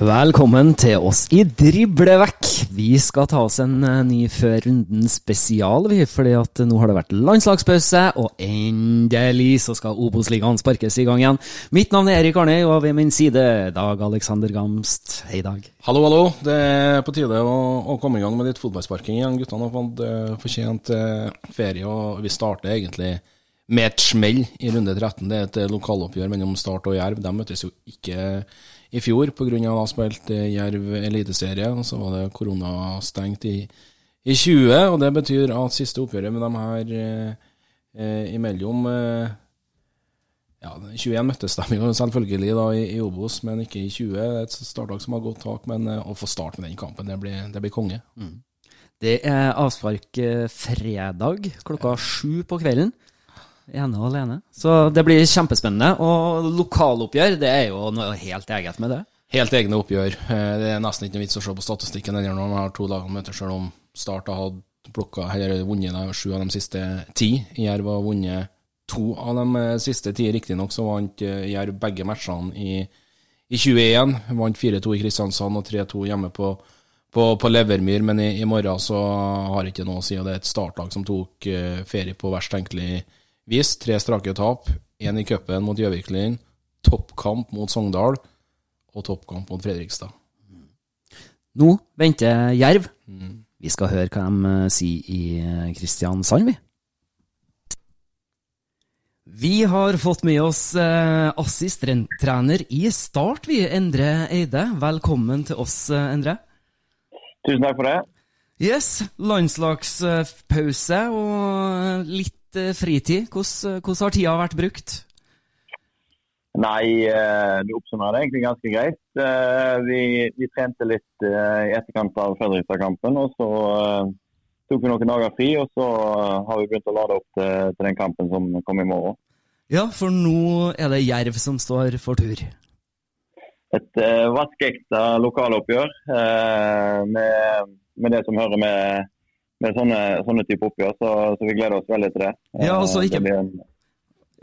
Velkommen til oss i Driblevekk. Vi skal ta oss en eh, ny før runden spesial, vi, fordi at nå har det vært landslagspause, og endelig så skal Obos-ligaen sparkes i gang igjen. Mitt navn er Erik Arnøy, og ved min side Dag Alexander Gamst. Hei, Dag. Hallo, hallo. Det er på tide å, å komme i gang med litt fotballsparking igjen. Guttene har fått uh, fortjent ferie, og vi starter egentlig med et smell i runde 13. Det er et lokaloppgjør mellom Start og Jerv. De møtes jo ikke i fjor pga. han spilte Jerv eliteserie. Så var det koronastengt i, i 20, og det betyr at siste oppgjøret med dem her eh, imellom eh, ja, 21 møttes de jo selvfølgelig da i, i Obos, men ikke i 20. Det er et startlag som har godt tak, men eh, å få start med den kampen, det blir, det blir konge. Mm. Det er avspark eh, fredag klokka sju på kvelden ene og alene. Så det blir kjempespennende. Og lokaloppgjør, det er jo noe helt eget med det. Helt egne oppgjør. Eh, det er nesten ikke noe vits å se på statistikken når man har to dager å møte, selv om Start har plukka, eller vunnet sju av de siste ti. Jerv har vunnet to av de eh, siste ti. Riktignok så vant eh, Jerv begge matchene i, i 21. Vant 4-2 i Kristiansand og 3-2 hjemme på, på, på Levermyr, men i, i, morgen så har det ikke noe å si. og Det er et startlag som tok ferie på verst tenkelig vis. Tre strake tap. Én i cupen mot Gjøviklin, toppkamp mot Sogndal og toppkamp mot Fredrikstad. Nå venter Jerv. Mm. Vi skal høre hva de uh, sier i uh, Kristiansand, vi. Vi har fått med oss uh, assistenttrener i Start, vi, Endre Eide. Velkommen til oss, Endre. Tusen takk for det. Yes, landslagspause og litt Eh, fritid. Hvordan, eh, hvordan har tida vært brukt? Nei, det du oppsummerer det egentlig ganske greit. Vi, vi trente litt i etterkant av Fredrikstad-kampen. og Så tok vi noen dager fri, og så har vi begynt å lade opp til, til den kampen som kommer i morgen. Ja, for nå er det Jerv som står for tur? Et uh, vaskeekte lokaloppgjør uh, med, med det som hører med med sånne, sånne type oppgjør, så, så, vi gleder oss veldig til det. Ja, altså ikke... En,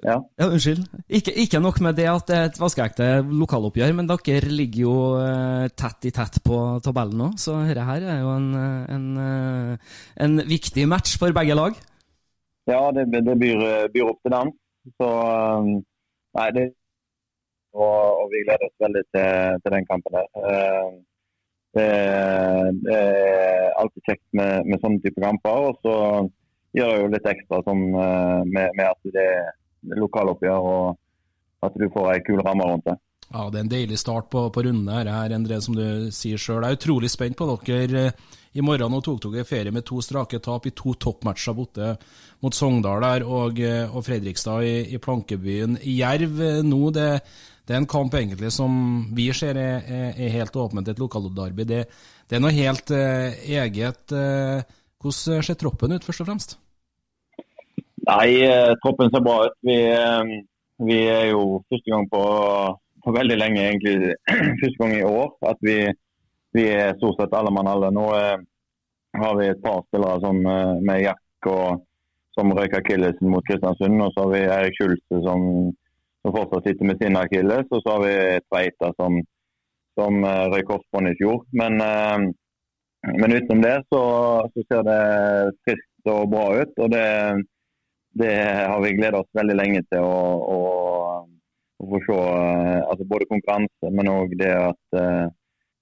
ja. ja. Unnskyld. Ikke, ikke, nok med det at det er et vaskeekte lokaloppgjør, men dere ligger jo uh, tett i tett på tabellen nå, så dette her er jo en, en, uh, en, viktig match for begge lag. Ja, det, det byr, byr, opp til den. Så nei, det og, og, vi gleder oss veldig til, til den kampen der. Det, det er alltid kjekt med, med sånne type kamper. Og så gjør det jo litt ekstra sånn, eh, med, med, at det er lokaloppgjør og at du får ei kul ramme rundt det. Ja, Det er en deilig start på, på runden her, her Endre, som du sier sjøl. Jeg er utrolig spent på dere. I morgen nå tok dere ferie med to strake tap i to toppmatcher borte mot Sogndal der, og, og Fredrikstad i, i plankebyen Jerv. Nå det, det er en kamp egentlig som vi ser er, er helt åpent, et lokalderby. Det, det, er noe helt eh, eget. Uh, hvordan ser troppen ut, først og fremst? Nei, uh, troppen ser bra ut. Vi, vi, er jo første gang på, på veldig lenge, egentlig første gang i år, at vi, vi er stort sett alle mann alle. Nå har vi et par spillere som, med Jack og, som røyk akillesen mot Kristiansund. Og så har vi Erik Schulze som som fortsatt sitter med sin akilles. Og så har vi Tveita som, som uh, røyk korsbånd i fjor. Men, uh, men utenom det så, så, ser det friskt og bra ut. Og det, det har vi gleda oss veldig lenge til å, å, å få se. Uh, altså både konkurranse, men òg det at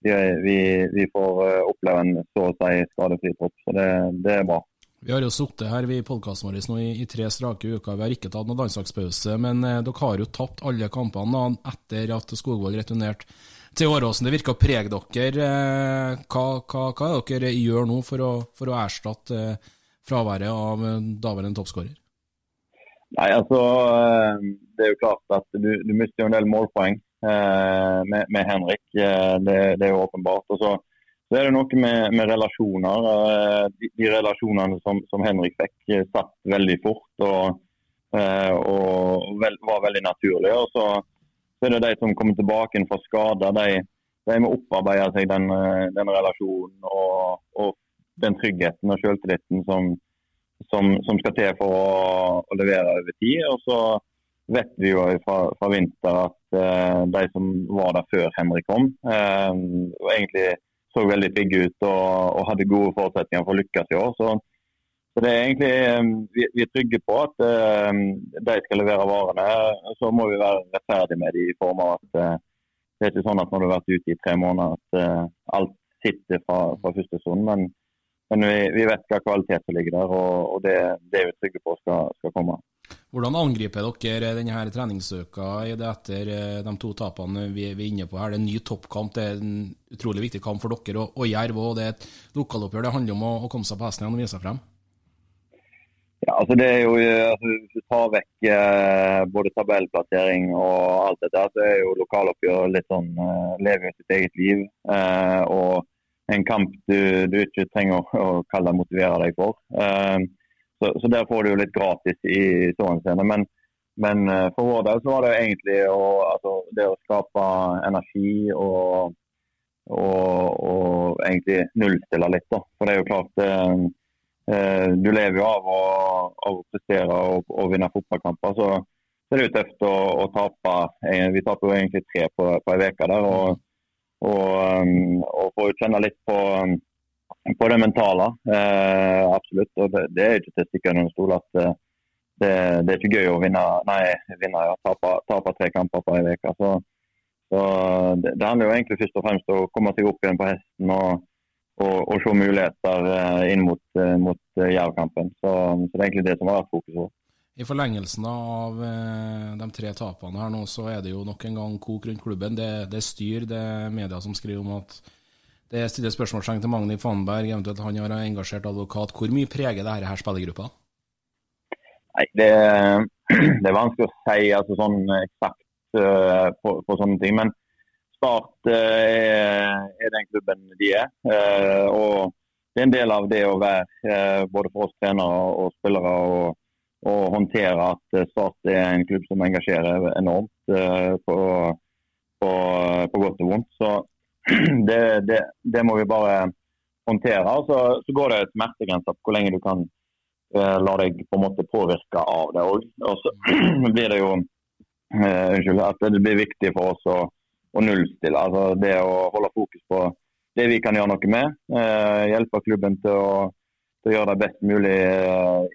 vi, vi, får oppleve en så å si skadefri tropp. Så det, det er bra. Vi har jo sittet her i podkasten vår nå i, i, tre strake uker. Vi har ikke tatt noen landslagspause. Men eh, dere har jo tapt alle kampene etter at Skogvold returnerte til Åråsen. Det virker å prege dere. Eh, hva, hva, hva er dere gjør nå for å, for å erstatte eh, fraværet av eh, daværende toppskårer? Nei, altså, eh, Det er jo klart at du, du mister jo en del målpoeng eh, med, med, Henrik. Det, det, er jo åpenbart. Og så så er det noe med, med relasjoner. Eh, de, de relasjonene som, som, Henrik fikk, eh, satt veldig fort og, eh, og vel, var veldig naturlige. Og så, så, er det de som kommer tilbake fra skader. De, de må opparbeide seg den, den relasjonen og, og, den tryggheten og selvtilliten som, som, som, skal til for å, å, levere over tid. Og så vet vi jo fra, fra vinter at de som var der før Henrik kom, og egentlig så veldig pigge ut og, og, hadde gode forutsetninger for å lykkes i år. Så, så det er egentlig, um, vi, vi, er trygge på at uh, de skal levere varene. Så må vi være rettferdige med dem i form av at uh, det er ikke sånn at når du har vært ute i tre måneder at uh, alt sitter fra, fra første stund. Men, men vi, vi, vet hva kvalitet som ligger der, og, og det, det, er vi trygge på skal, skal komme. Hvordan angriper dere denne treningsøka etter eh, de to tapene vi er inne på her? Det er en ny toppkamp, det er en utrolig viktig kamp for dere og, og Jerv. òg. Det er et lokaloppgjør. Det handler om å, å komme seg på hesten igjen og vise seg frem? Ja, altså det er jo, altså Hvis du tar vekk eh, både tabellplassering og alt dette, så er jo lokaloppgjør litt sånn eh, lever sitt eget liv. Eh, og en kamp du, du ikke trenger å, å kalle deg motivere deg for. Eh, så, så, der får du jo litt gratis i sånn scene. Men, men eh, for vår del så var det egentlig å, altså, det å skape energi og, og, og egentlig nullstille litt. Da. For det er jo klart eh, eh Du lever jo av å, av å prestere og, og, vinne fotballkamper. Så, så det er jo tøft å, å tape. Eh, vi taper jo egentlig tre på, på ei uke der. Og, og, og får kjenne litt på på det mentale. Eh, absolutt. Og det, det, er ikke til å stikke under stol at eh, det, det, er ikke gøy å vinne, nei, vinne ja, tape, tape tre kamper på ei uke. Så, så det, det, handler jo egentlig først og fremst om å komme seg opp igjen på hesten og, og, og se muligheter eh, inn mot, eh, mot Jerv-kampen. Så, så, det er egentlig det som har vært fokuset. I forlengelsen av eh, de tre tapene her nå, så er det jo nok en gang kok rundt klubben. Det, det styr, det er media som skriver om at det stiller spørsmålstegn til Magni Fanberg, eventuelt han har engasjert advokat. Hvor mye preger det her spillergruppa? Nei, det, det, er vanskelig å si altså, sånn eksakt uh, på, på, sånne ting. Men Start uh, er, er, den klubben de er. Uh, og det er en del av det å være både for oss trenere og spillere og, og håndtere at Start er en klubb som engasjerer enormt på, på, på godt og vondt. Så det, det, det, må vi bare håndtere. Så, så går det smertegrenser på hvor lenge du kan uh, la deg på en måte påvirke av det òg. Og så blir det jo uh, unnskyld, at det blir viktig for oss å, å nullstille. Altså det å holde fokus på det vi kan gjøre noe med. Uh, hjelpe klubben til å, til å, gjøre det best mulig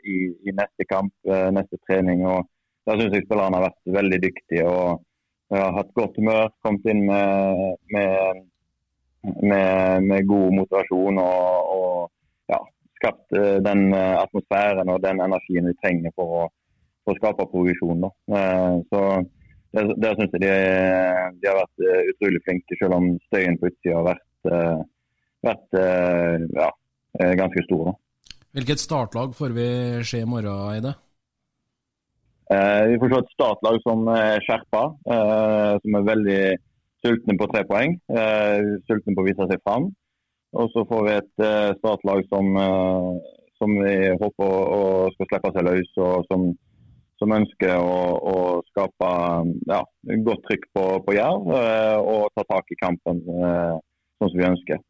i, i, neste kamp, neste trening. og Der syns jeg spillerne har vært veldig dyktige. og har hatt godt humør, kommet inn med, med med, med god motivasjon og, og ja, skapt eh, den eh, atmosfæren og den energien vi trenger for å, for å skape progresjon. Da. Eh, så Der, der syns jeg de, de, har vært utrolig flinke, selv om støyen på utsida har vært, vært ja, ganske stor. Da. Hvilket startlag får vi se i morgen, Eide? vi får se et startlag som er skjerpa, som er veldig sultne på tre poeng. Uh, sultne på å vise seg fram. Og så får vi et uh, startlag som, uh, som, vi håper å, skal slippe seg løs, og som, som ønsker å, å skape ja, godt trykk på, på Jerv og ta tak i kampen sånn som vi ønsker.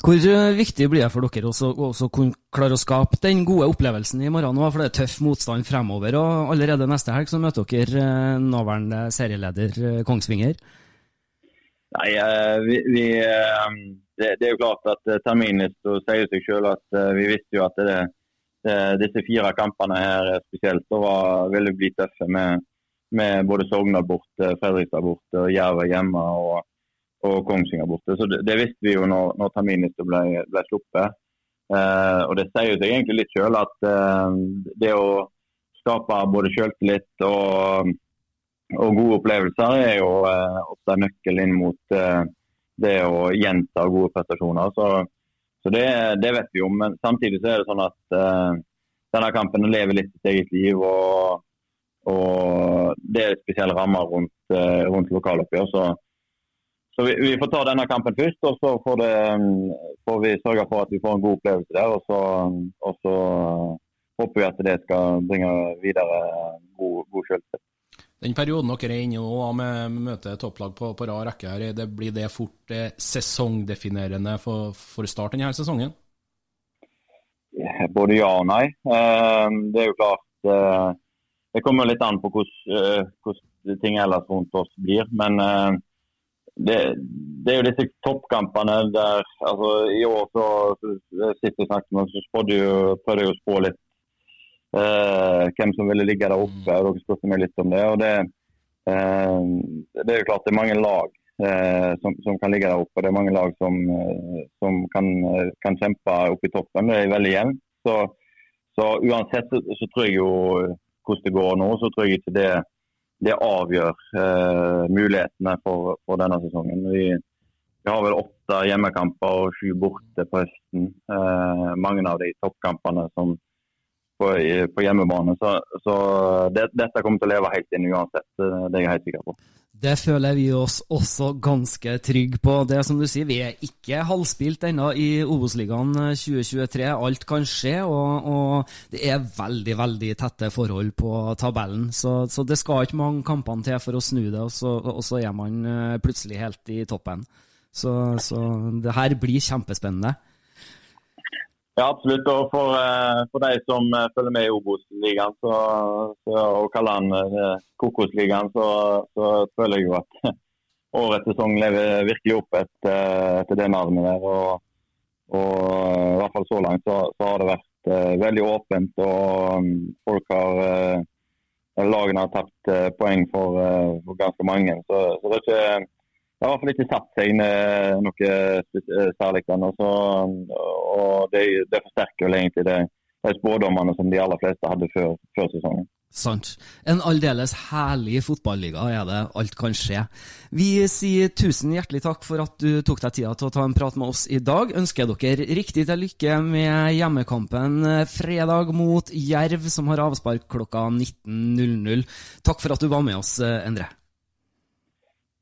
Hvor viktig blir det for dere å kunne klare å skape den gode opplevelsen i morgen? For det er tøff motstand fremover, og allerede neste helg så møter dere nåværende serieleder Kongsvinger. Nei, eh, vi, vi, eh, det, det, er jo klart at eh, terminlist sier seg selv at vi visste jo at det, det, disse fire kampene her spesielt så var, ville bli tøffe med, med både Sogndal borte, Fredrikstad borte, Jerv hjemme og, og Kongsvinger borte. Så det, visste vi jo når, når terminlista ble, ble, sluppet. Eh, og det sier seg egentlig litt sjøl at eh, det å skape både selvtillit og, og gode opplevelser er jo eh, ofte nøkkel inn mot eh, det å gjenta gode prestasjoner. Så, så det, det, vet vi jo. Men samtidig så er det sånn at eh, denne kampen lever litt sitt eget liv. og og det er spesielle rammer rundt, uh, rundt lokaloppgjør. Så, så vi, vi, får ta denne kampen først, og så får, det, får, vi sørge for at vi får en god opplevelse der. Og så, og så håper vi at det skal bringe videre god, god selvtillit. Den perioden dere er inne i nå, med møte topplag på, på rad rekke, her, det blir det fort eh, sesongdefinerende for, for start denne sesongen? Både ja og nei. Eh, det er jo klart eh, Det kommer litt an på hvordan, hvordan ting ellers rundt oss blir. Men det, det, er jo disse toppkampene der altså I år så, så sist vi snakket med, så prøvde jeg å spå litt eh, hvem som ville ligge der oppe. og Dere spurte meg litt om det. og det, eh, det er jo klart det er mange lag eh, som, som, kan ligge der oppe. Det er mange lag som, som kan, kan, kjempe oppe i toppen. Det er veldig jevnt. Så, så, uansett så, så, tror jeg jo hvordan det går nå, så tror jeg ikke det, det avgjør mulighetene for, for, denne sesongen. Vi, vi, har vel åtte hjemmekamper og sju borte på høsten. Mange av de toppkampene som, på, på hjemmebane. Så, så det, dette kommer til å leve helt inn uansett. Det er jeg helt sikker på. Det føler vi oss også ganske trygge på. Det som du sier, Vi er ikke halvspilt ennå i Obos-ligaen 2023. Alt kan skje, og, og, det er veldig veldig tette forhold på tabellen. Så, så, det skal ikke mange kampene til for å snu det, og så, og så er man eh, plutselig helt i toppen. Så, så det her blir kjempespennende. Ja, absolutt. Og for, eh, for de som eh, følger med i Obos-ligaen og kaller den eh, Kokosligaen, så, så, føler jeg jo at årets sesong lever virkelig opp etter, etter det navnet der. Og, og, i hvert fall så langt så, så har det vært veldig åpent. Og um, folk har uh, Lagene har tapt poeng for, for, ganske mange. Så, så det er ikke det har i hvert fall ikke satt seg noe eh, særlig ennå. Og det, det, forsterker vel egentlig det, de spådommene som de aller fleste hadde før, før sesongen. Sant. En aldeles herlig fotballiga er det. Alt kan skje. Vi sier tusen hjertelig takk for at du tok deg tida til å ta en prat med oss i dag. Ønsker dere riktig til lykke med hjemmekampen fredag mot Jerv, som har avspark klokka 19.00. Takk for at du var med oss, Endre.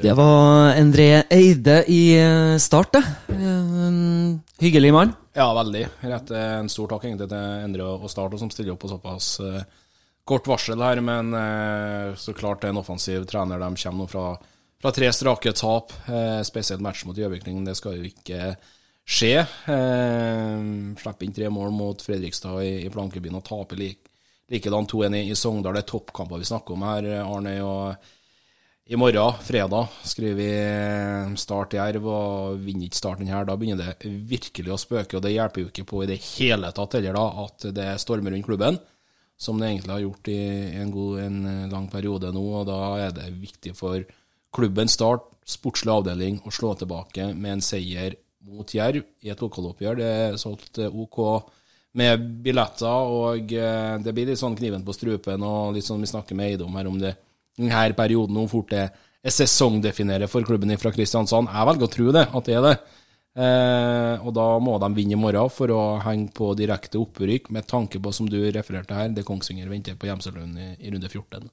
Det var Endre Eide i eh, start, det. Hyggelig mann. Ja, veldig. Rett, en stor takk egentlig til Endre og Start, som stiller opp på såpass uh, kort varsel her. Men så klart det er en offensiv trener. De kommer nå fra, fra tre strake tap. Spesielt match mot Gjøvikling. Det skal jo ikke skje. Slipper inn tre mål mot Fredrikstad i, i Plankebyen og taper like, likedan 2-1 i, i Sogndal. Det er toppkamper vi snakker om her, Arne. og i morgen, fredag, skriver vi start Start Jerv, og vinner ikke starten her, da begynner det virkelig å spøke. Og det hjelper jo ikke på i det hele tatt heller, da, at det stormer rundt klubben, som det egentlig har gjort i en, god, en eh, lang periode nå. Og da er det viktig for klubben Start, sportslig avdeling, å slå tilbake med en seier mot Jerv i et lokaloppgjør. Det er solgt OK med billetter, og eh, det blir litt sånn kniven på strupen, og litt sånn vi snakker med Eidom her om det. Denne perioden hvor fort det er sesongdefinerer for klubben fra Kristiansand. Jeg velger å tro det, at det er det. Eh, og da må de vinne i morgen for å henge på direkte opprykk, med tanke på, som du refererte her, det Kongsvinger venter på Gjemselund i, i runde 14.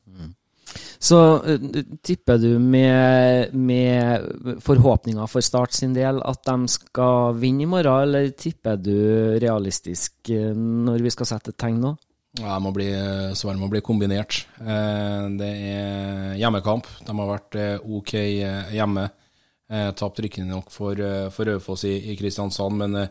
Så eh, tipper du med, med forhåpninger for Start sin del at de skal vinne i morgen, eller tipper du realistisk eh, når vi skal sette et tegn nå? Ja, må bli, svaret må bli kombinert. Eh, Det er hjemmekamp. De har vært OK hjemme. Tapt riktignok for, for Raufoss i, i Kristiansand, men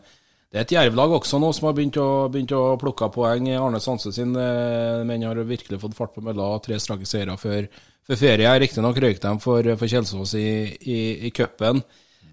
det er et jervlag også nå som har begynt å, begynt å plukke poeng. Arne Sanse sin eh, menn har virkelig fått fart på mølla. Tre strake seire før, før ferie. Riktignok røyk de for, for Kjelsås i, i, i cupen.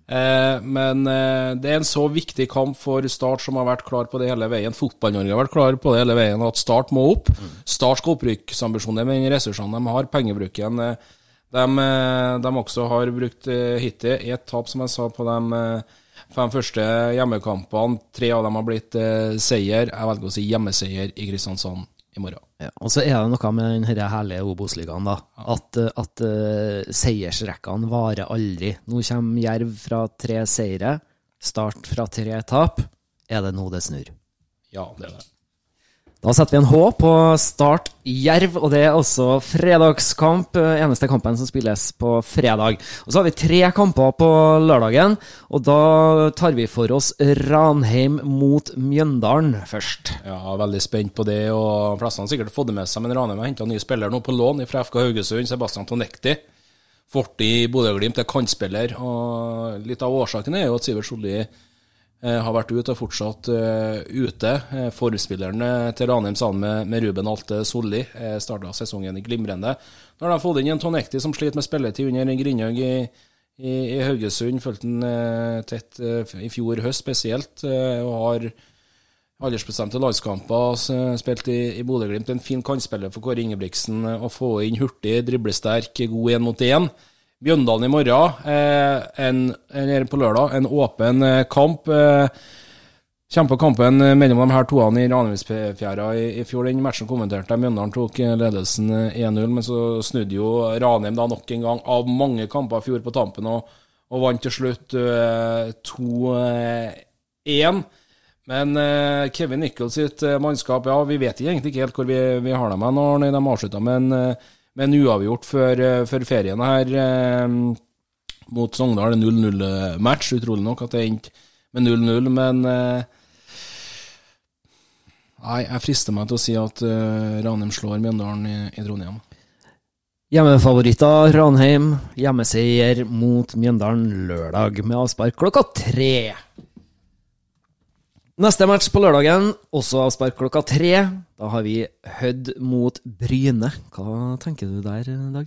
Eh, men eh, det er en så viktig kamp for Start som har vært klar på det hele veien. Fotball-Norge har vært klar på det hele veien, at Start må opp. Start skal opprykksambisjoner med de ressursene de har, pengebruken. eh, De, eh, de også har brukt eh, hittil. Ett tap, som jeg sa, på dem eh, fem første hjemmekampene. Tre av dem har blitt eh, seier. Jeg velger å si hjemmeseier i Kristiansand i morgen. Ja, og så er det noe med den herlige Obos-ligaen, da. At, eh, at uh, seiersrekkene varer aldri. Nå kommer Jerv fra tre seire, Start fra tre tap. Er det nå det snur? Ja, det er det. Da setter vi en H på Start Jerv, og det er også fredagskamp. eh, Eneste kampen som spilles på fredag. Og så har vi tre kamper på lørdagen, og da tar vi for oss Ranheim mot Mjøndalen først. Ja, veldig spent på det, og de fleste har sikkert fått det med seg, men Ranheim har henta ny spiller nå på lån fra FK Haugesund, Sebastian Tonekti. Fortid i Bodø-Glimt er kantspiller, og litt av årsaken er jo at Sivert Solli har vært ute og fortsatt eh, ute. Eh, Forspilleren eh, til Ranheim sammen med, med Ruben Alte Solli eh, starta sesongen i glimrende. Nå har de fått inn en Tonekti som sliter med spilletid under Grindhaug i, i, i Haugesund. Fulgte han eh, tett eh, i fjor høst spesielt, eh, og har aldersbestemte landskamper, spilt i, i Bodø-Glimt. En fin kantspiller for Kåre Ingebrigtsen eh, å få inn hurtig, driblesterk, god én mot én. Bjøndalen i morgen, eh, en, en, på lørdag, en åpen eh, kamp. Eh, Kjempekampen eh, mellom de her toene i Ranheimsfjæra i, i fjor. Den matchen kommenterte jeg. Mjøndalen tok ledelsen eh, 1-0, men så snudde jo Ranheim da nok en gang av mange kamper i fjor på tampen og, og vant til slutt eh, 2-1. Men Kevin Nichols sitt mannskap, ja, vi vet egentlig ikke helt hvor vi, vi har dem hen når de avslutta med en, med en uavgjort før, eh, før ferien her eh, mot Sogndal. En 0-0-match, utrolig nok at det endte med 0-0, men eh, Nei, jeg frister meg til å si at eh, Ranheim slår Mjøndalen i, i Trondheim. Hjemmefavoritter Ranheim, hjemmeseier mot Mjøndalen lørdag med avspark klokka tre. Neste match på lørdagen, også avspark klokka tre. Da har vi Hødd mot Bryne. Hva tenker du der, Dag?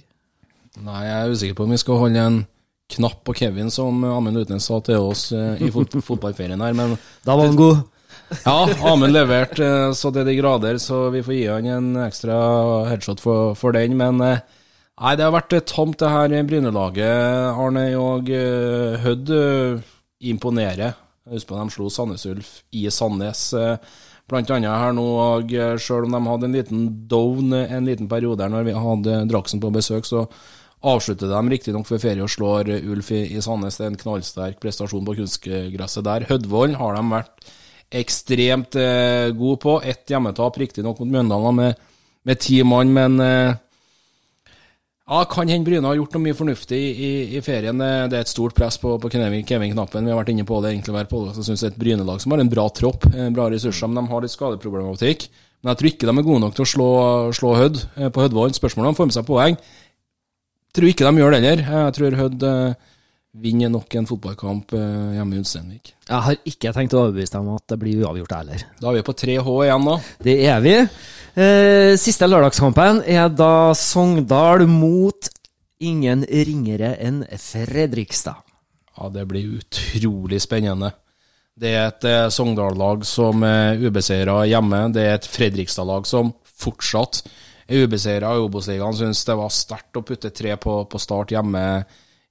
Nei, jeg er usikker på om vi skal holde en knapp på Kevin, som Amund Utnes sa til oss eh, i fot fotballferien her, men Da var han god. ja, Amund leverte eh, så til de grader, så vi får gi han en ekstra headshot for, for den, men eh, Nei, det har vært tomt tamt, det her Bryne-laget. Arne og Hødd imponerer. Husker på de slo Sandnes Ulf i Sandnes. Blant annet her nå, og eh, selv om de hadde en liten down eh, en liten periode her når vi hadde Draksen på besøk, så avslutter de riktignok før ferie og slår Ulf i, i Sandnes. Det er en knallsterk prestasjon på kunstgresset der. Hødvold har de vært ekstremt eh, gode på. Ett hjemmetap, riktignok mot Mjøndalen med, med ti mann, men eh, ja, kan hende Bryne har gjort noe mye fornuftig i, i, ferien. Det, er et stort press på, på Kevin Kevin Knappen. Vi har vært inne på det egentlig hver podkast. Jeg syns det er et Bryne-lag som har en bra tropp, eh, bra ressurser, men de har litt skadeproblematikk. Men jeg tror ikke de er gode nok til å slå, slå Hødd eh, på Hødvollen. Spørsmålet om får med seg poeng. Tror ikke de gjør det heller. Jeg tror Hødd eh, vinner nok en fotballkamp hjemme i Ulsteinvik. Jeg har ikke tenkt å overbevise deg om at det blir uavgjort heller. Da er vi på 3H igjen, da. Det er vi. Eh, siste lørdagskampen er da Sogndal mot ingen ringere enn Fredrikstad. Ja, det blir utrolig spennende. Det er et eh, Sogndal-lag som er ubeseira hjemme. Det er et Fredrikstad-lag som fortsatt er ubeseira i Obos-ligaen. Syns det var sterkt å putte tre på, på start hjemme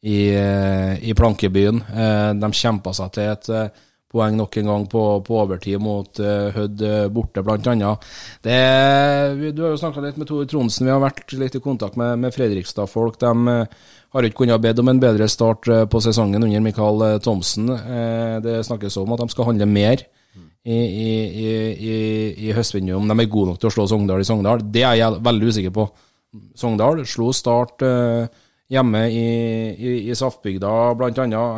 i, eh, i plankebyen. Eh, de kjempa seg til et eh, poeng nok en gang på, på overtid mot uh, Hødd eh, borte, annet. Du har jo snakka litt med Tore Tronsen, vi har vært litt i kontakt med, med Fredrikstad-folk. De eh, har ikke kunnet bedt om en bedre start på sesongen under Mikael eh, Thomsen. Det snakkes om at de skal handle mer i, i, i, i, høstvinduet, om de er gode nok til å slå Sogndal i Sogndal. Det er jeg veldig usikker på. Sogndal slo Start hjemme i, i, i Saftbygda.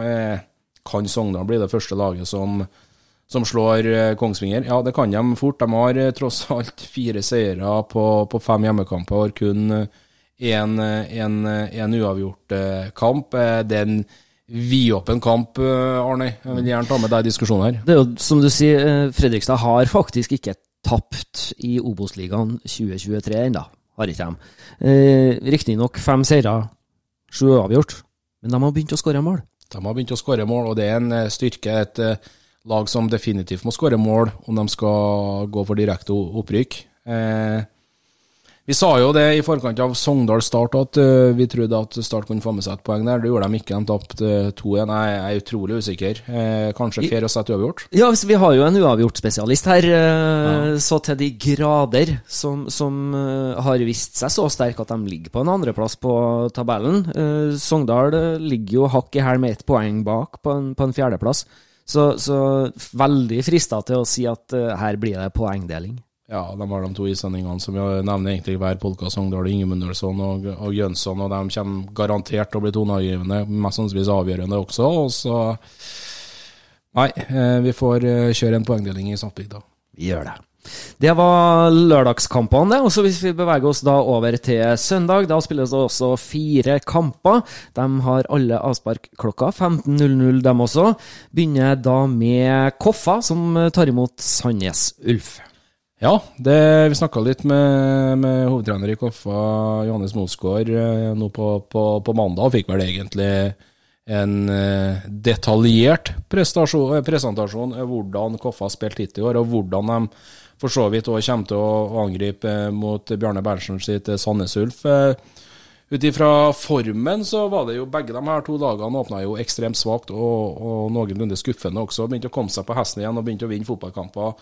Eh, kan Sogndal bli det første laget som, som slår eh, Kongsvinger? Ja, det kan de fort. De har eh, tross alt fire seire på, på fem hjemmekamper og kun én uavgjort eh, kamp. Eh, Det er en vidåpen kamp, Arne. Jeg vil gjerne ta med deg i diskusjonen her. Det er jo som du sier, Fredrikstad har faktisk ikke tapt i Obos-ligaen 2023 ennå. Har ikke de. Eh, Riktignok fem seire, sju uavgjort, men de har begynt å skåre mål. De har begynt å skåre mål, og det er en eh, styrke. Et eh, lag som definitivt må skåre mål om de skal gå for direkte opprykk. Eh, vi sa jo det i forkant av Sogndal Start at uh, vi trodde at Start kunne få med seg et poeng der. Det gjorde de ikke. De tapte uh, 2-1. Jeg er utrolig usikker. Eh, kanskje fair å sette uavgjort? Ja, vi har jo en uavgjort-spesialist her, eh, så til de grader, som, som eh, har vist seg så sterk at de ligger på en andreplass på tabellen. Eh, Sogndal eh, ligger jo hakk i hæl med ett poeng bak på en, på en fjerdeplass. Så, så veldig frista til å si at eh, her blir det poengdeling. Ja, de har de to islendingene som vi nevner egentlig hver podkast. Sogndal, Ingemundelsson og, og Jønsson. Og de kommer garantert til å bli toneangivende, mest sannsynligvis avgjørende også. Og så Nei, eh, vi får eh, kjøre en poengdeling i Sandbygda. Vi gjør det. Det var lørdagskampene. Og så hvis vi beveger oss da over til søndag, da spilles det også fire kamper. De har alle avspark klokka 15.00, dem også. Begynner da med Koffa, som tar imot Sandnes Ulf. Ja, det, vi snakka litt med, med hovedtrener i Koffa, Johannes Mosgaard, eh, nå på, på, på mandag, og fikk vel egentlig en eh, detaljert eh, presentasjon av hvordan Koffa har spilt hittil i år, og hvordan de for så vidt også kommer til å, angripe mot Bjarne Berntsen sitt Sandnes Ulf. Ut ifra formen så var det jo begge de her to lagene åpna jo ekstremt svakt og, og noenlunde skuffende også. Begynte å komme seg på hesten igjen og begynte å vinne fotballkamper.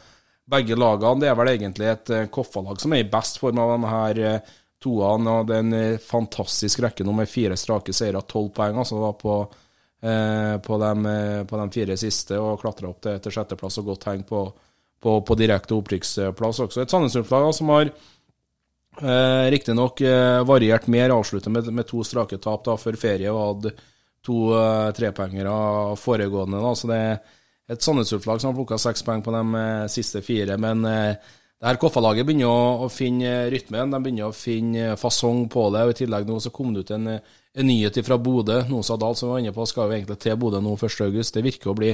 Begge lagene det er vel egentlig et eh, Koffa-lag som er i best form av de her eh, toene. og Det er en eh, fantastisk rekke nå med fire strake seire, tolv poeng altså da på, på, de, på de fire siste, og klatra opp til, til sjetteplass og godt heng på, på, på direkte opprykksplass også. Et Sandnes Ulf-lag som har Eh, Riktignok eh, variert mer, avsluttet med, med to strake tap da, før ferie, og hadde to eh, trepoengere foregående. Da, så det er et Sandnes Ulf-lag som har plukka seks poeng på de eh, siste fire. Men eh, det her Koffa-laget begynner å, å finne rytmen, de begynner å finne fasong på det. og I tillegg nå så kom det ut en, en nyhet fra Bodø. Nosa Dahl som vi var inne på, skal jo egentlig til Bodø nå 1.8. Det virker å bli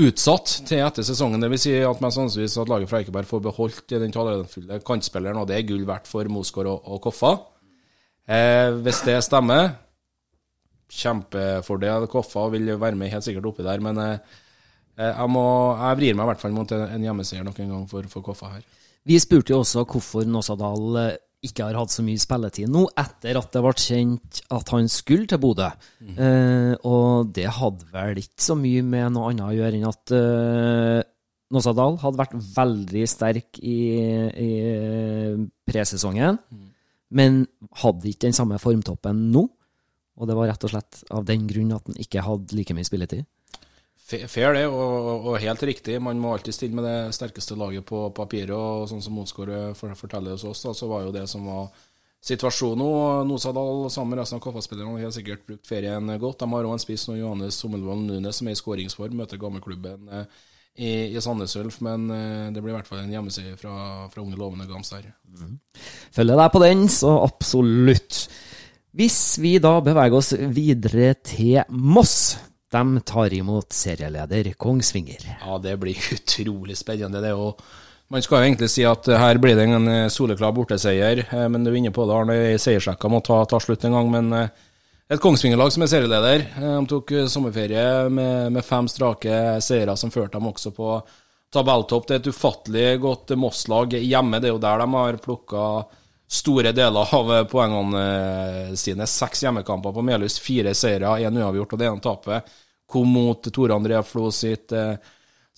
utsatt til etter sesongen. Det vil si at mest sannsynligvis at laget fra Eikeberg får beholdt den talentfulle kantspilleren, og det er gull verdt for Mosgård og, og Koffa. Eh, hvis det stemmer, kjempefordel. Koffa vil være med helt sikkert oppi der, men eh, jeg, må, jeg vrir meg i hvert fall mot en, hjemmeseier nok en gang for, for Koffa her. Vi spurte jo også hvorfor Nåsadal eh, ikke har hatt så mye spilletid nå, etter at det ble kjent at han skulle til Bodø. Eh, og det hadde vel ikke så mye med noe annet å gjøre enn at eh, Nåsadal hadde vært veldig sterk i, i presesongen, men hadde ikke den samme formtoppen nå. Og det var rett og slett av den grunn at han ikke hadde like mye spilletid. Fair det, og, og helt riktig. Man må alltid stille med det sterkeste laget på papiret. og Sånn som eh, forteller hos oss, da, så var jo det som var situasjonen nå. Nosadal sammen med resten av KFA-spillerne har sikkert brukt ferien godt. De har òg en spiss nå, Johannes Sommelvold Nunes, som er i skåringsform, møter gammelklubben eh, i, i Sandnes Ulf. Men eh, det blir i hvert fall en hjemmeside fra, fra unge lovende Gams der. Følger deg på den, så absolutt. Hvis vi da beveger oss videre til Moss. De tar imot serieleder Kongsvinger. Ja, det blir utrolig spennende. Det er man skal jo egentlig si at eh, her blir det en eh, soleklar borteseier, eh, men du er inne på det, Arne. Seiersrekka må ta, ta slutt en gang. Men et Kongsvinger-lag som er serieleder. De tok sommerferie med, med fem strake seire som førte dem også på tabelltopp. Det er et ufattelig godt Moss-lag hjemme. Det er jo der de har plukka store deler av eh, poengene eh, sine. Seks hjemmekamper på Melhus, fire seire, én uavgjort og det ene tapet. kom mot Tore André Flo sitt, eh,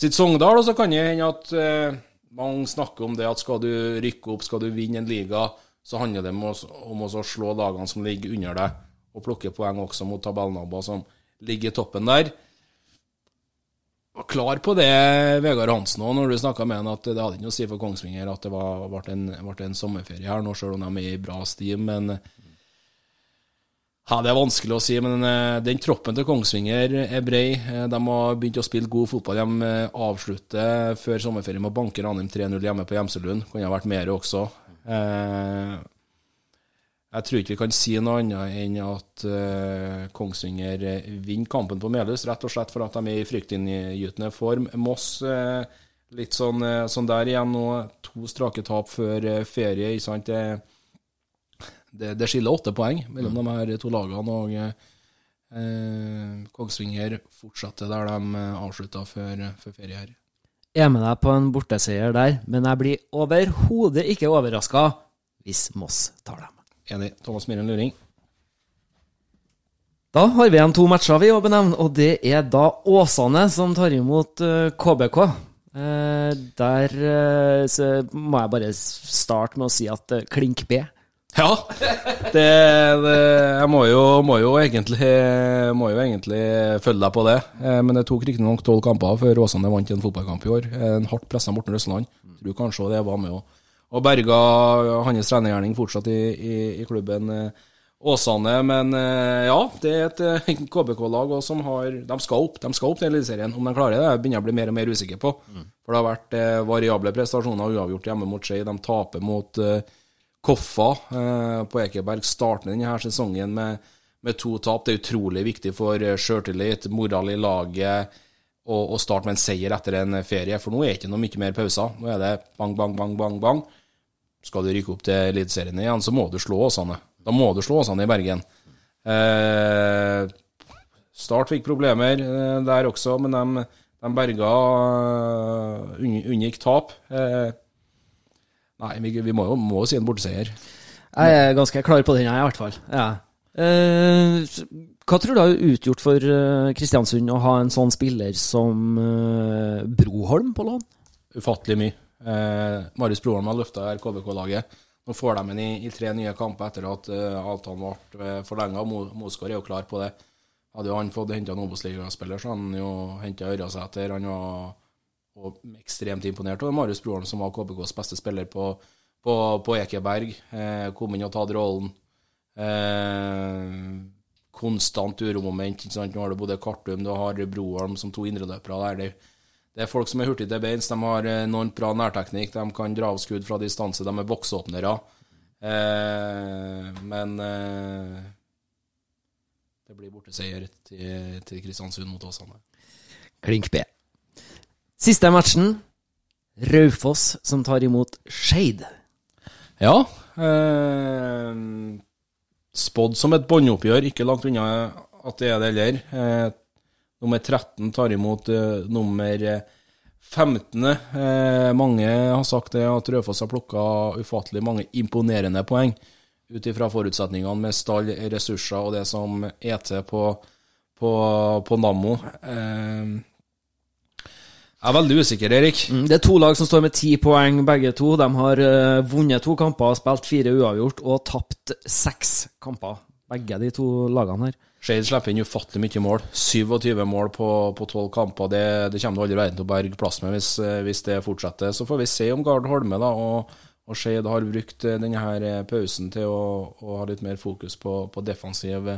sitt Sogndal. Og så kan det hende at mange snakker om det at skal du rykke opp, skal du vinne en liga, så handler det om å slå lagene som ligger under deg, og plukke poeng også mot tabellnaboer som ligger i toppen der var klar på det, Vegard Hansen òg, når du snakka med han, at det hadde ikke noe å si for Kongsvinger at det var, ble, en, ble en sommerferie her nå, selv om de er i bra stim. Men ja, Det er vanskelig å si, men eh, den troppen til Kongsvinger er brei. Eh, de har begynt å spille god fotball. De eh, avslutter før sommerferien med å banke Ranheim 3-0 hjemme på Gjemselund. Kunne ha vært mer også. Eh, jeg tror ikke vi kan si noe annet enn at uh, Kongsvinger eh, vinner kampen på Melhus, rett og slett for at de er i fryktinngytende form. Moss uh, litt sånn, uh, sånn, der igjen nå. To strake tap før ferie. ikke sant? Det, det, det, skiller åtte poeng mellom de her to lagene. og Kongsvinger fortsetter der de avslutta før, før ferie her. Jeg er med deg på en borteseier der, men jeg blir overhodet ikke overraska hvis Moss tar dem. Enig. Thomas Myhren Luring. Da har vi igjen to matcher vi å benevne, og det er da Åsane som tar imot KBK. Eh, eh, der eh, må jeg bare starte med å si at klink B. Ja, det, det, jeg må jo, må, jo egentlig, må jo egentlig følge deg på det. Men det tok riktignok tolv kamper før Åsane vant en fotballkamp i år. En hardt pressa Morten Røsland. Tror kanskje det var med òg og berga hans trenergjerning fortsatt i, i, i klubben eh, Åsane. Men eh, ja, det er et eh, KBK-lag som har De skal opp de skal opp til Eliteserien. Om de klarer det, begynner jeg å bli mer og mer usikker på. Mm. For det har vært variable prestasjoner uavgjort hjemme mot Skei. De taper mot Koffa på Ekeberg. Starter denne sesongen med, med to tap. Det er utrolig viktig for sjøltillit, moral i laget å starte med en seier etter en ferie. For nå er det ikke noe mye mer pauser. Nå er det bang, bang, bang, bang, bang. Skal du rykke opp til Eliteserien igjen, så må du slå Åsane. Da må du slå Åsane i Bergen. Eh, Start fikk problemer eh, der også, men de, de berga uh, unngikk tap. Eh, nei, vi, vi må jo må si en borteseier. Jeg er ganske klar på den, jeg, i hvert fall. Ja. Eh, hva tror du har utgjort for Kristiansund å ha en sånn spiller som Broholm på lån? Ufattelig mye. Eh, Marius Broholm har løfta KBK-laget. Nå får de ham i, i, tre nye kamper etter at uh, avtalen ble uh, forlenga. Mo, Mosgaard er jo klar på det. Hadde jo han fått henta en Obos-ligaspiller, så han jo henta Ørjasæter. Han var ekstremt imponert over Marius Broholm, som var KBKs beste spiller på, på, på Ekeberg. Eh, kom inn og tatt rollen. Eh, konstant uromoment. Nå har du både Kartum, du har Broholm som to indreløpere der. Det, det er folk som er hurtige til beins. De har enormt bra nærteknikk. De kan dra av skudd fra distanse. De er boksåpnere. Eh, men eh, det blir borteseier til, til Kristiansund mot Åsane. Klink B. Siste matchen. Raufoss som tar imot Skeid. Ja. Eh, Spådd som et båndoppgjør. Ikke langt unna at det er det heller. Eh, Nummer 13 tar imot uh, nummer 15. Eh, mange har sagt det at Rødfoss har plukka ufattelig mange imponerende poeng ut ifra forutsetningene med stall, ressurser og det som er til på, på, på Nammo. Eh, jeg er veldig usikker, Erik. Mm, det er to lag som står med ti poeng, begge to. De har uh, vunnet to kamper, spilt fire uavgjort og tapt seks kamper. Begge de to lagene her. Skeid slipper inn ufattelig mye mål. 27 mål på, på 12 kamper. Det, det kommer du aldri verden til å berge plass med hvis, eh, hvis, det fortsetter. Så får vi se om Gard Holme da, og, og Skeid har brukt eh, denne her eh, pausen til å, å ha litt mer fokus på, på, defensiv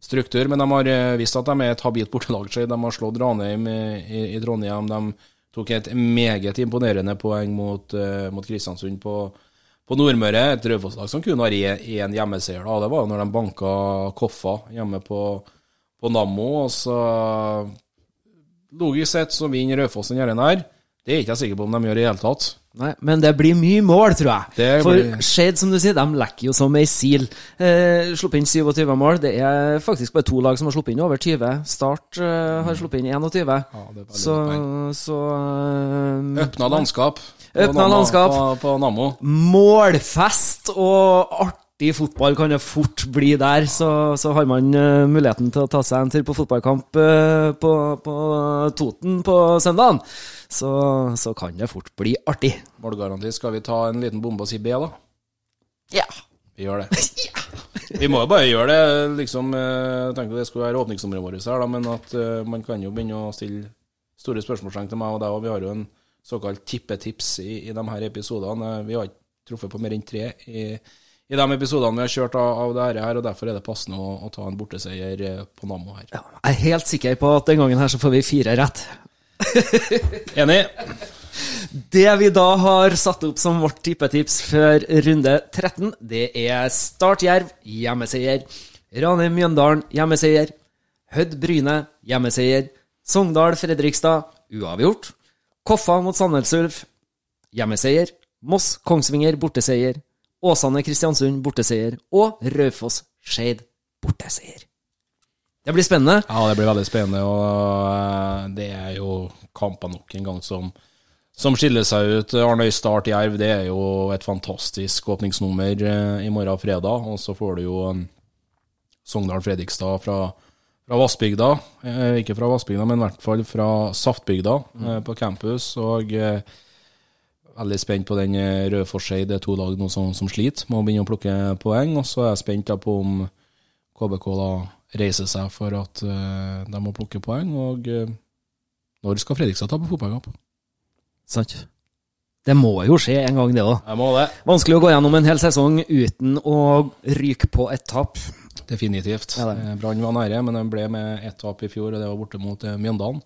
struktur. Men de har visst at de er et habilt bortelag. De har slått Ranheim i, i, i, Trondheim. De tok et meget imponerende poeng mot, mot Kristiansund på på Nordmøre, et Raufoss-lag som kun har én hjemmeseier. da, Det var jo når de banka Koffa hjemme på, på Nammo. og så Logisk sett så vinner Raufoss den her. Det er ikke jeg sikker på om de gjør i det hele tatt. Nei, Men det blir mye mål, tror jeg. Det For blir... Skeid, som du sier, de lekker jo som ei sil. Eh, sluppet inn 27 mål. Det er faktisk bare to lag som har sluppet inn over 20. Start eh, har sluppet inn 21. Ja, så, så um, Åpna landskap. Åpna landskap. På, på Nammo. Målfest og artig artig fotball kan det fort bli der. Så, så har man uh, muligheten til å ta seg en tur på fotballkamp uh, på, på Toten på søndagen. Så, så kan det fort bli artig. Målgaranti. Skal vi ta en liten bombe og si B, da? Ja. Vi gjør det. Vi må jo bare gjøre det. liksom, eh, Jeg tenkte det skulle være åpningsområdet vårt her, da, men at uh, man kan jo begynne å stille store spørsmålstegn til meg og deg, og vi har jo en såkalt tippetips i, i de her episodene. Vi har ikke truffet på mer enn tre i, i de episodene vi har kjørt av, av det her, og derfor er det passende å, å ta en borteseier eh, på Nammo her. Jeg er helt sikker på at den gangen her så får vi fire rett. Enig? Det vi da har satt opp som vårt tippetips før runde 13, det er Start Jerv, hjemmeseier. Rane Mjøndalen, hjemmeseier. Hødd Bryne, hjemmeseier. Sogndal Fredrikstad, uavgjort. Koffa mot Sandnes Ulf, hjemmeseier. Moss Kongsvinger, borteseier. Åsane Kristiansund, borteseier. Og Raufoss Skeid, borteseier. Det blir spennende. Ja, det blir veldig spennende, og eh, det er jo kamper nok en gang som, som skiller seg ut. Arnøy Start Jerv, det er jo et fantastisk åpningsnummer eh, i morgen og fredag. Og så får du jo um, Sogndal Fredrikstad fra, fra Vassbygda. Eh, ikke fra Vassbygda, men i hvert fall fra Saftbygda eh, på campus. Og eh, veldig spent på den Rødforseid. Det er to lag nå som, som sliter med å begynne å plukke poeng. Og så er jeg spent da på om KBK da reiser seg for at de må plukke poeng. Og når skal Fredrikstad ta på fotballkamp? Sant? Det må jo skje en gang, det òg. Jeg må det. Vanskelig å gå gjennom en hel sesong uten å ryke på et tap. Definitivt. Ja. Eh, Brann var nære, men de ble med ett tap i fjor, og det var borte mot eh, Mjøndalen.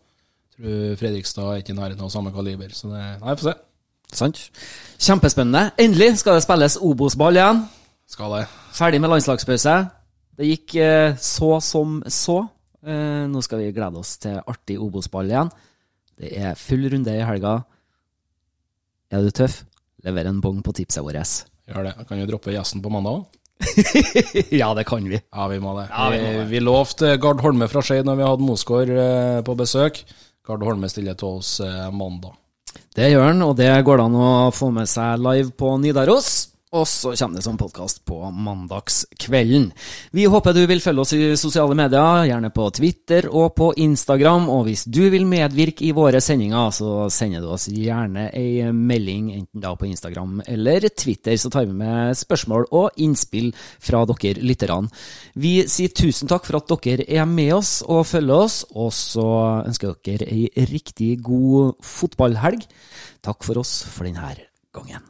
Tror Fredrikstad er ikke i nærheten av samme kaliber, så det Nei, få se. Sant? Kjempespennende. Endelig skal det spilles Obos-ball igjen. Skal det. Ferdig med landslagspause. Det gikk eh, så som så. Eh, nå skal vi glede oss til artig Obos-ball igjen. Det er full runde i helga. Er du tøff? Lever en bong på tipset vårt. Gjør det. Kan jo droppe gjesten på mandag òg. ja, det kan vi. Ja, vi må det. Ja, vi må det. vi, vi lovte Gard Holme fra Skeid når vi hadde Mosgaard eh, på besøk. Gard Holme stiller til oss eh, mandag. Det gjør han, og det går det an å få med seg live på Nidaros. Og så kommer det som podkast på mandagskvelden. Vi håper du vil følge oss i sosiale medier, gjerne på Twitter og på Instagram. Og hvis du vil medvirke i våre sendinger, så sender du oss gjerne ei melding, enten da på Instagram eller Twitter, så tar vi med spørsmål og innspill fra dere lytterne. Vi sier tusen takk for at dere er med oss og følger oss, og så ønsker dere ei riktig god fotballhelg. Takk for oss for denne gangen.